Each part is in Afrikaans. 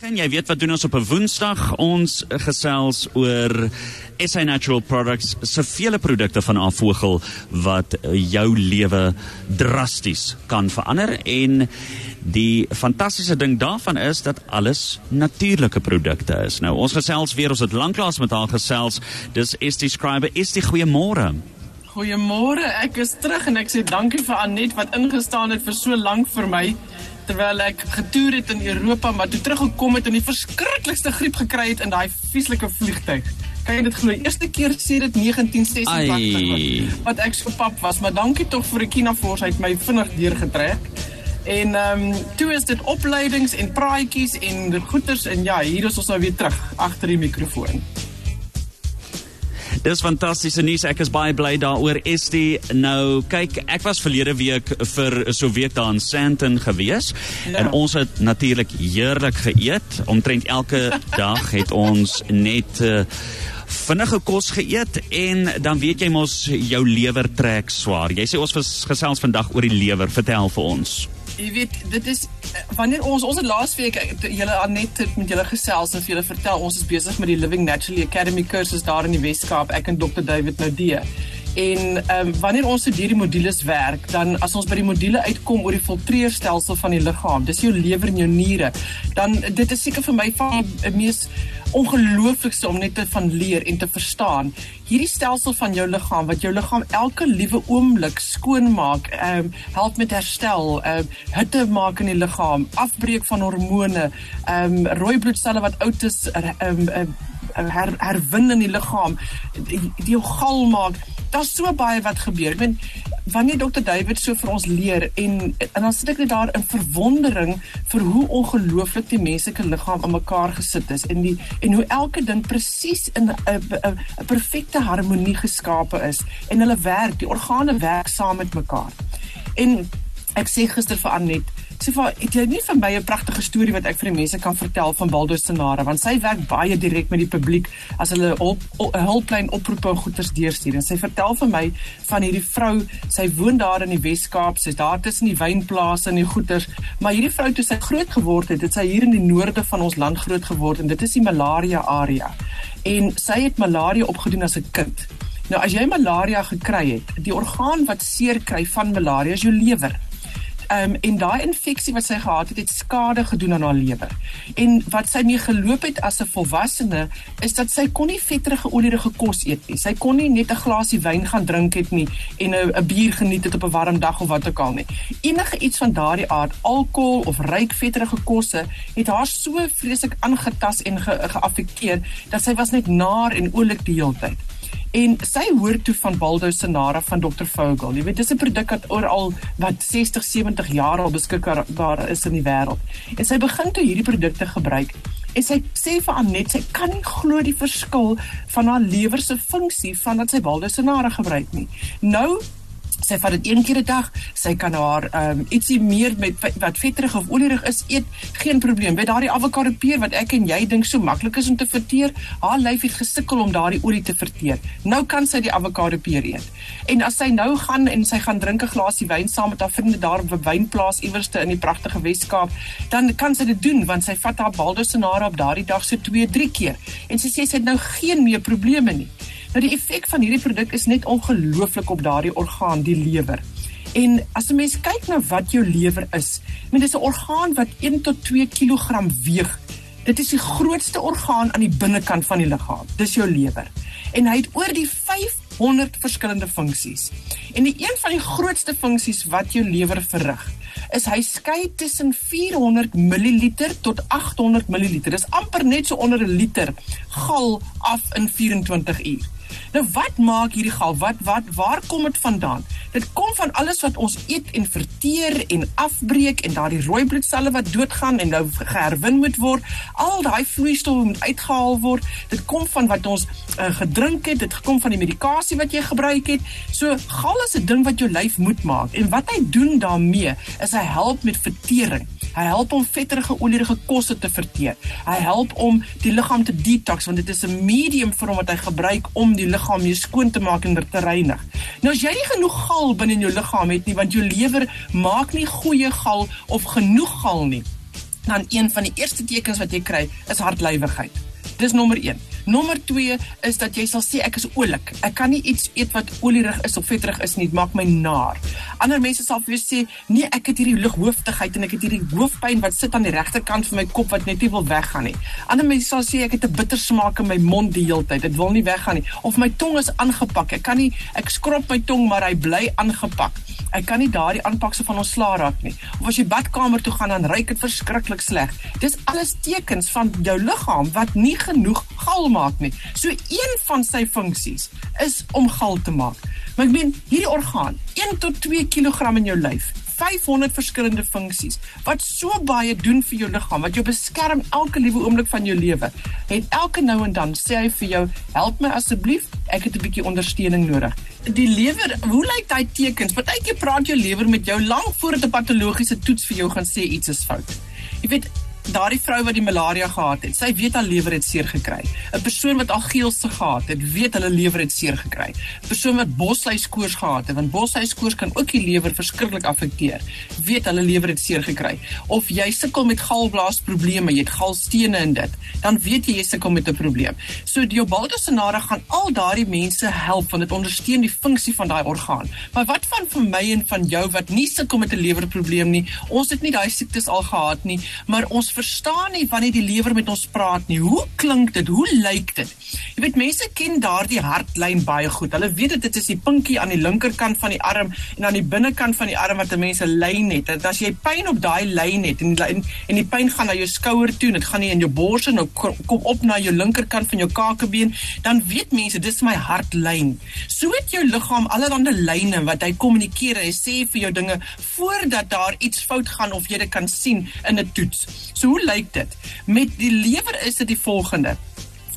En jy weet wat doen ons op 'n Woensdag? Ons gesels oor SA Natural Products se vele produkte van afvogel wat jou lewe drasties kan verander en die fantastiese ding daarvan is dat alles natuurlike produkte is. Nou ons gesels weer, ons het lanklaas met haar gesels. Dis Estie Scriber. Estie, goeiemôre. Goeiemôre. Ek is terug en ek sê dankie vir Anet wat ingestaan het vir so lank vir my terwyl ek getoer het in Europa, maar toe teruggekom het en die verskriklikste griep gekry het in daai vieslike vliegtyg. Kan jy dit glo? Eerste keer sê dit 1986 wat ek so pap was, maar dankie tog vir Rekina Force het my vinnig deurgetrek. En ehm um, toe is dit opleidings en praatjies en goeters en ja, hier is ons nou weer terug agter die mikrofoon. Dis fantastiese nuus. Ek is baie bly daaroor. Estie, nou kyk, ek was verlede week vir so week daar in Sandton gewees ja. en ons het natuurlik heerlik geëet. Omtrent elke dag het ons net uh, vinnige kos geëet en dan weet jy mos jou lewer trek swaar. Jy sê ons gesels vandag oor die lewer. Vertel vir ons jy weet dit is wanneer ons ons het laasweek julle Anet met julle gesels en vir julle vertel ons is besig met die Living Naturally Academy kursus daar in die Weskaap ek en Dr David Naudee en ehm um, wanneer ons so hierdie modules werk dan as ons by die module uitkom oor die filtreerstelsel van die liggaam dis jou lewer en jou niere dan dit is seker vir my van die mees ongelooflikste om net te van leer en te verstaan. Hierdie stelsel van jou liggaam wat jou liggaam elke liewe oomblik skoon maak, ehm um, help met herstel, ehm um, hitte maak in die liggaam, afbreek van hormone, ehm um, rooi bloedselle wat oud is, ehm um, um, her, herwin in die liggaam, die, die jou gal maak. Daar's so baie wat gebeur. Ek bedoel wanneer Dr David so vir ons leer en en dan sit ek net daar in verwondering vir hoe ongelooflik die menslike liggaam in mekaar gesit is en die en hoe elke ding presies in 'n 'n 'n perfekte harmonie geskape is en hulle werk, die organe werk saam met mekaar. En ek sê gister vir Anet Sê vir het jy nie vir my 'n pragtige storie wat ek vir die mense kan vertel van Waldo Senare want sy werk baie direk met die publiek as hulle 'n hulplyn oproepe en goeders deurstuur. En sy vertel vir my van hierdie vrou sy woon daar in die Wes-Kaap sy's daar tussen die wynplase en die goeders. Maar hierdie vrou toe sy groot geword het het sy hier in die noorde van ons land groot geword en dit is die malaria area. En sy het malaria opgedoen as 'n kind. Nou as jy malaria gekry het die orgaan wat seer kry van malaria is jou lewer um, en daai infeksie wat sy gehad het, het skade gedoen aan haar lewer. En wat sy mee geloop het as 'n volwassene is dat sy kon nie vetterige olierige kos eet nie. Sy kon nie net 'n glasie wyn gaan drink het nie en 'n bier geniet het op 'n warm dag of wat ook al nie. Enige iets van daardie aard, alkohol of ryk vetterige kosse, het haar so vreeslik aangetast en ge geaffekteer dat sy was net naar en oulik die hele tyd. En sy hoor toe van Baldo Senara van Dr Vogel. Jy weet dis 'n produk wat oral wat 60, 70 jaar al beskikbaar is in die wêreld. En sy begin toe hierdie produkte gebruik. En sy sê vir Anet sy kan nie glo die verskil van haar lewer se funksie van wat sy Baldo Senara gebruik nie. Nou sy vat dit een keer 'n dag. Sy kan haar ehm um, ietsie meer met wat vetterig of olierig is eet, geen probleem. By daardie avokado peer wat ek en jy dink so maklik is om te verteer, haar lyf het gesukkel om daardie olie te verteer. Nou kan sy die avokado peer eet. En as sy nou gaan en sy gaan drink 'n glasie wyn saam met haar vriende daar op 'n wynplaas iewerste in die pragtige Wes-Kaap, dan kan sy dit doen want sy vat haar baldosenare op daardie dag so 2, 3 keer. En sy sê sy het nou geen meer probleme nie. Nou die effek van hierdie produk is net ongelooflik op daardie orgaan, die lewer. En as 'n mens kyk na wat jou lewer is, ek meen dis 'n orgaan wat 1 tot 2 kg weeg. Dit is die grootste orgaan aan die binnekant van die liggaam. Dis jou lewer. En hy het oor die 500 verskillende funksies. En die een van die grootste funksies wat jou lewer verrig, is hy skei tussen 400 ml tot 800 ml. Dis amper net so onder 'n liter gal af in 24 uur. Nou wat maak hierdie gal? Wat wat waar kom dit vandaan? Dit kom van alles wat ons eet en verteer en afbreek en daardie rooi bloedselle wat doodgaan en nou geherwin moet word. Al daai vloeistowwe moet uitgehaal word. Dit kom van wat ons uh, gedrink het, dit kom van die medikasie wat jy gebruik het. So gal is 'n ding wat jou lyf moet maak. En wat hy doen daarmee is hy help met vertering. Hy help om vetterige olierige kosse te verteer. Hy help om die liggaam te detox want dit is 'n medium vir hom wat hy gebruik om die liggaam weer skoon te maak en te reinig. Nou as jy nie genoeg gal binne in jou liggaam het nie want jou lewer maak nie goeie gal of genoeg gal nie dan een van die eerste tekens wat jy kry is hartlywigheid. Dis nommer 1. Nommer 2 is dat jy sal sê ek is oulik. Ek kan nie iets eet wat olierig is of vetterig is nie, dit maak my naar. Ander mense sal vir jou sê, "Nee, ek het hierdie lighooftigheid en ek het hierdie hoofpyn wat sit aan die regterkant van my kop wat net nie wil weggaan nie." Ander mense sal sê ek het 'n bitter smaak in my mond die hele tyd. Dit wil nie weggaan nie. Of my tong is aangepak. Ek kan nie ek skrob my tong, maar hy bly aangepak. Ek kan nie daardie aanpakse van ontslaa raak nie. Of as jy badkamer toe gaan dan ruik dit verskriklik sleg. Dis alles tekens van jou liggaam wat nie genoeg gal maak nie. So een van sy funksies is om gal te maak. Maar ek meen hierdie orgaan, 1 tot 2 kg in jou lyf, 500 verskillende funksies wat so baie doen vir jou liggaam, wat jou beskerm elke liewe oomblik van jou lewe. Het elke nou en dan sê hy vir jou, "Help my asseblief, ek het 'n bietjie ondersteuning nodig." Die lewer, hoe lyk daai tekens? Partykeer praat jou lewer met jou lank voordat 'n patologiese toets vir jou gaan sê iets is fout. Jy weet, daardie vrou wat die malaria gehad het, sy weet haar lewer het seer gekry. 'n Persoon wat al geelse gehad het, weet hulle lewer het seer gekry. 'n Persoon wat bosluiskoors gehad het, want bosluiskoors kan ook die lewer verskriklik affekteer, weet hulle lewer het seer gekry. Of jy sukkel met galblaasprobleme, jy het galstene in dit, dan weet jy jy sukkel met 'n probleem. So die Obaldosenare gaan al daardie mense help want dit ondersteun die funksie van daai orgaan. Maar wat van vir my en van jou wat nie sukkel met 'n lewerprobleem nie? Ons het nie daai siektes al gehad nie, maar ons verstaan nie wanneer die lewer met ons praat nie. Hoe klink dit? Hoe lyk dit? Jy weet mense ken daardie hartlyn baie goed. Hulle weet dit is die pinkie aan die linkerkant van die arm en aan die binnekant van die arm wat 'n mens 'n lyn het. En as jy pyn op daai lyn het en die, en die pyn gaan na jou skouer toe en dit gaan nie in jou bors en nou kom op na jou linkerkant van jou kakebeen, dan weet mense dis my hartlyn. So het jou liggaam allerlei lyne wat hy kommunikeer en hy sê vir jou dinge voordat daar iets fout gaan of jy dit kan sien in 'n toets. So hoe lyk dit? Met die lewer is dit die volgende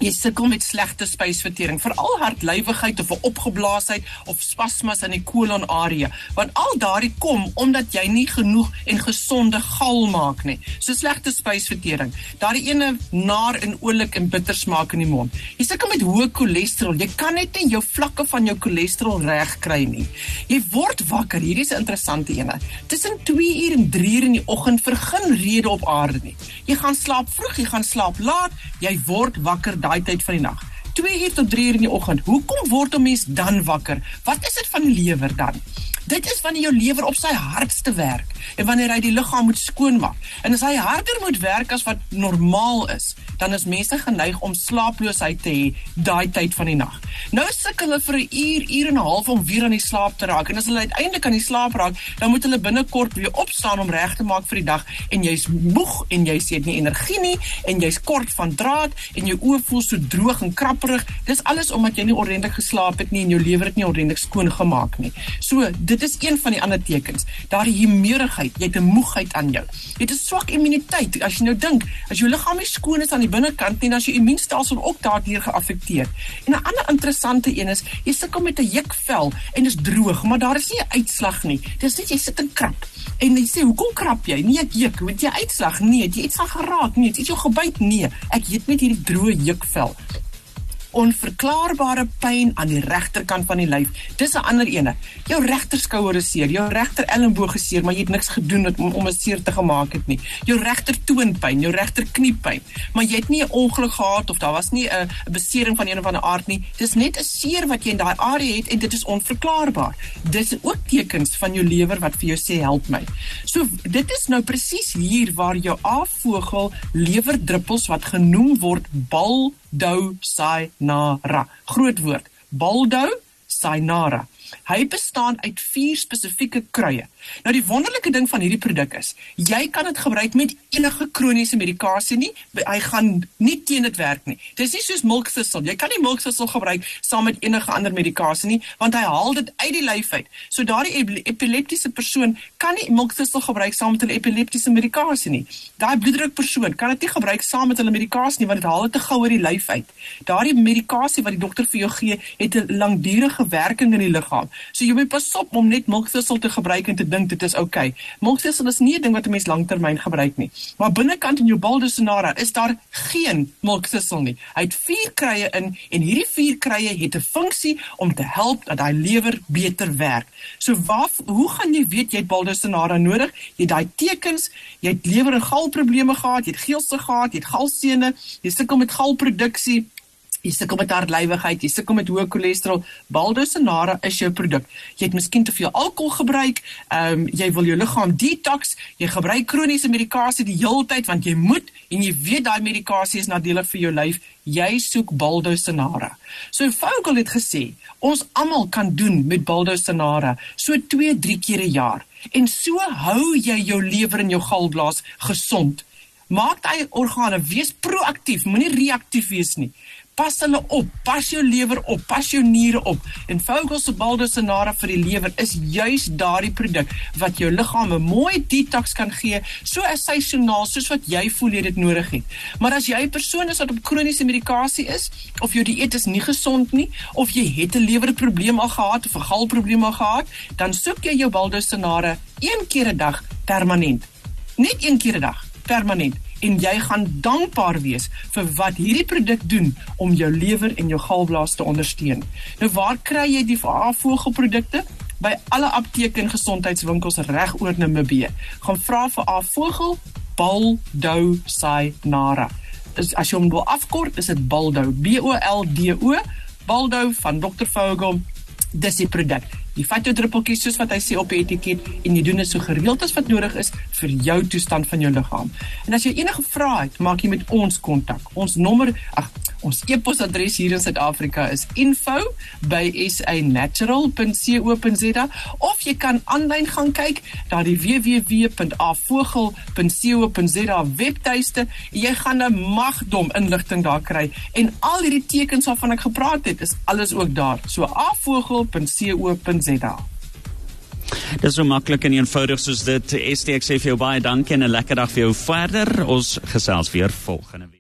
jy sukkel met slegte spysvertering, veral hartlywigheid of 'n opgeblaasheid of spasmas in die kolon area, want al daardie kom omdat jy nie genoeg en gesonde gal maak nie. So slegte spysvertering, daardie ene naar en oulik en bitter smaak in die mond. Jy sukkel met hoë cholesterol, jy kan net nie jou vlakke van jou cholesterol reg kry nie. Jy word wakker, hierdie is 'n interessante ene. Tussen 2 uur en 3 uur in die oggend vir geen rede op aarde nie. Jy gaan slaap vroeg, jy gaan slaap laat, jy word wakker daai tyd van die nag. 2 uur tot 3 uur in die oggend. Hoekom word 'n mens dan wakker? Wat is dit van die lewer dan? Dit is wanneer jou lewer op sy hardste werk en wanneer hy die liggaam moet skoonmaak. En as hy harder moet werk as wat normaal is, dan is mense geneig om slaaploosheid te hê daai tyd van die nag. Nou sukkel hulle vir 'n uur, uur en 'n half om weer aan die slaap te raak. En as hulle uiteindelik aan die slaap raak, dan moet hulle binnekort weer opstaan om reg te maak vir die dag en jy's moeg en jy sê nie energie nie en jy's kort van draad en jou oë voel so droog en krapperig. Dis alles omdat jy nie ordentlik geslaap het nie en jou lewer het nie ordentlik skoon gemaak nie. So, dit is een van die ander tekens. Daardie humeurigheid, jy het 'n moegheid aan jou. Jy het 'n swak immuniteit. As jy nou dink, as jou liggaam nie skoon is aan die binnekant nie, dan is jou immuunstelsel ook daardeur geaffekteer. En 'n ander interessante een is, jy sukkel met 'n jukvel en is droog, maar daar is nie 'n uitslag nie. Dis net jy sit en krap. En jy sê, "Hoekom krap jy?" Nee, ek juk. Moet jy uitslag? Nee, jy het iets geraak. Nee, het jy jou gebyt? Nee, ek het net hierdie droë jukvel onverklaarbare pyn aan die regterkant van die lyf. Dis 'n ander ene. Jou regter skouer is seer, jou regter elleboog is seer, maar jy het niks gedoen om om 'n seer te gemaak het nie. Jou regter toonpyn, jou regter kniepyn, maar jy het nie 'n ongeluk gehad of daar was nie 'n besering van een of ander aard nie. Dis net 'n seer wat jy in daai area het en dit is onverklaarbaar. Dis ook tekens van jou lewer wat vir jou sê help my. So dit is nou presies hier waar jou afvogel lewerdruppels wat genoem word bal dou sai nara. Groot woord. Baldou sai nara. Hy bestaan uit vier spesifieke kruie. Nou die wonderlike ding van hierdie produk is, jy kan dit gebruik met enige kroniese medikasie nie. Hy gaan nie teen dit werk nie. Dis nie soos milksissel. Jy kan nie milksissel gebruik saam met enige ander medikasie nie, want hy haal dit uit die lyf uit. So daardie epileptiese persoon kan nie milksissel gebruik saam met hulle epileptiese medikasie nie. Daai bloeddruk persoon kan dit nie gebruik saam met hulle medikasie nie, want dit haal dit te gou uit die lyf uit. Daardie medikasie wat die dokter vir jou gee, het 'n langdurige werking in die liggaam liggaam. So jy moet pas op om net melkthistel te gebruik en te dink dit is oukei. Okay. Melkthistel is nie 'n ding wat 'n mens lanktermyn gebruik nie. Maar binnekant in jou baldosonara is daar geen melkthistel nie. Hy het vier krye in en hierdie vier krye het 'n funksie om te help dat daai lewer beter werk. So waar hoe gaan jy weet jy het baldosonara nodig? Jy het daai tekens, jy het lewer en galprobleme gehad, jy het geelse gehad, jy het galsene, jy sukkel met galproduksie jy sukkel met hartlywigheid, jy sukkel met hoë cholesterol, Baldosonara is jou produk. Jy het miskien te veel alkohol gebruik, ehm um, jy wil jou liggaam detox, jy gebruik kroniese medikasie die hele tyd want jy moet en jy weet daai medikasie is nadelig vir jou lyf. Jy soek Baldosonara. So Vogel het gesê, ons almal kan doen met Baldosonara so 2-3 keer 'n jaar. En so hou jy jou lewer en jou galblaas gesond. Maak daai organe wees proaktief, moenie reaktief wees nie pas hulle op, pas jou lewer op, pas jou niere op. En Vogels se Baldosonara vir die lewer is juis daardie produk wat jou liggaam 'n mooi detox kan gee, so as seisoonaal soos wat jy voel jy dit nodig het. Maar as jy 'n persoon is wat op kroniese medikasie is of jou dieet is nie gesond nie of jy het 'n lewerprobleem al gehad of 'n galprobleem al gehad, dan soek jy jou Baldosonara een keer 'n dag permanent. Net een keer 'n dag permanent en jy gaan dankbaar wees vir wat hierdie produk doen om jou lewer en jou galblaas te ondersteun. Nou waar kry jy die A-vogelprodukte? By alle apteke en gesondheidswinkels reg oor Namibië. Gaan vra vir A-vogel Baldo Sainara. As as jy hom wil afkort, is dit Baldo, B O L D O, Baldo van Dr. Vogel. Dis die produk. Jy vat jou druppeltjies soos wat hy sê op die etiket en jy doen dit so gereeld as wat nodig is vir jou toestand van jou liggaam. En as jy enige vrae het, maak jy met ons kontak. Ons nommer, ag, ons e-posadres hier in Suid-Afrika is info@sanatural.co.za of jy kan aanlyn gaan kyk na die www.avogel.co.za webtuiste. Jy gaan 'n magdom inligting daar kry en al hierdie tekens waarvan ek gepraat het, is alles ook daar. So avogel.co.za Dit is so maklik en eenvoudig soos dit. ST ek sê vir jou baie dankie en 'n lekker dag vir jou verder. Ons gesels weer volgende week.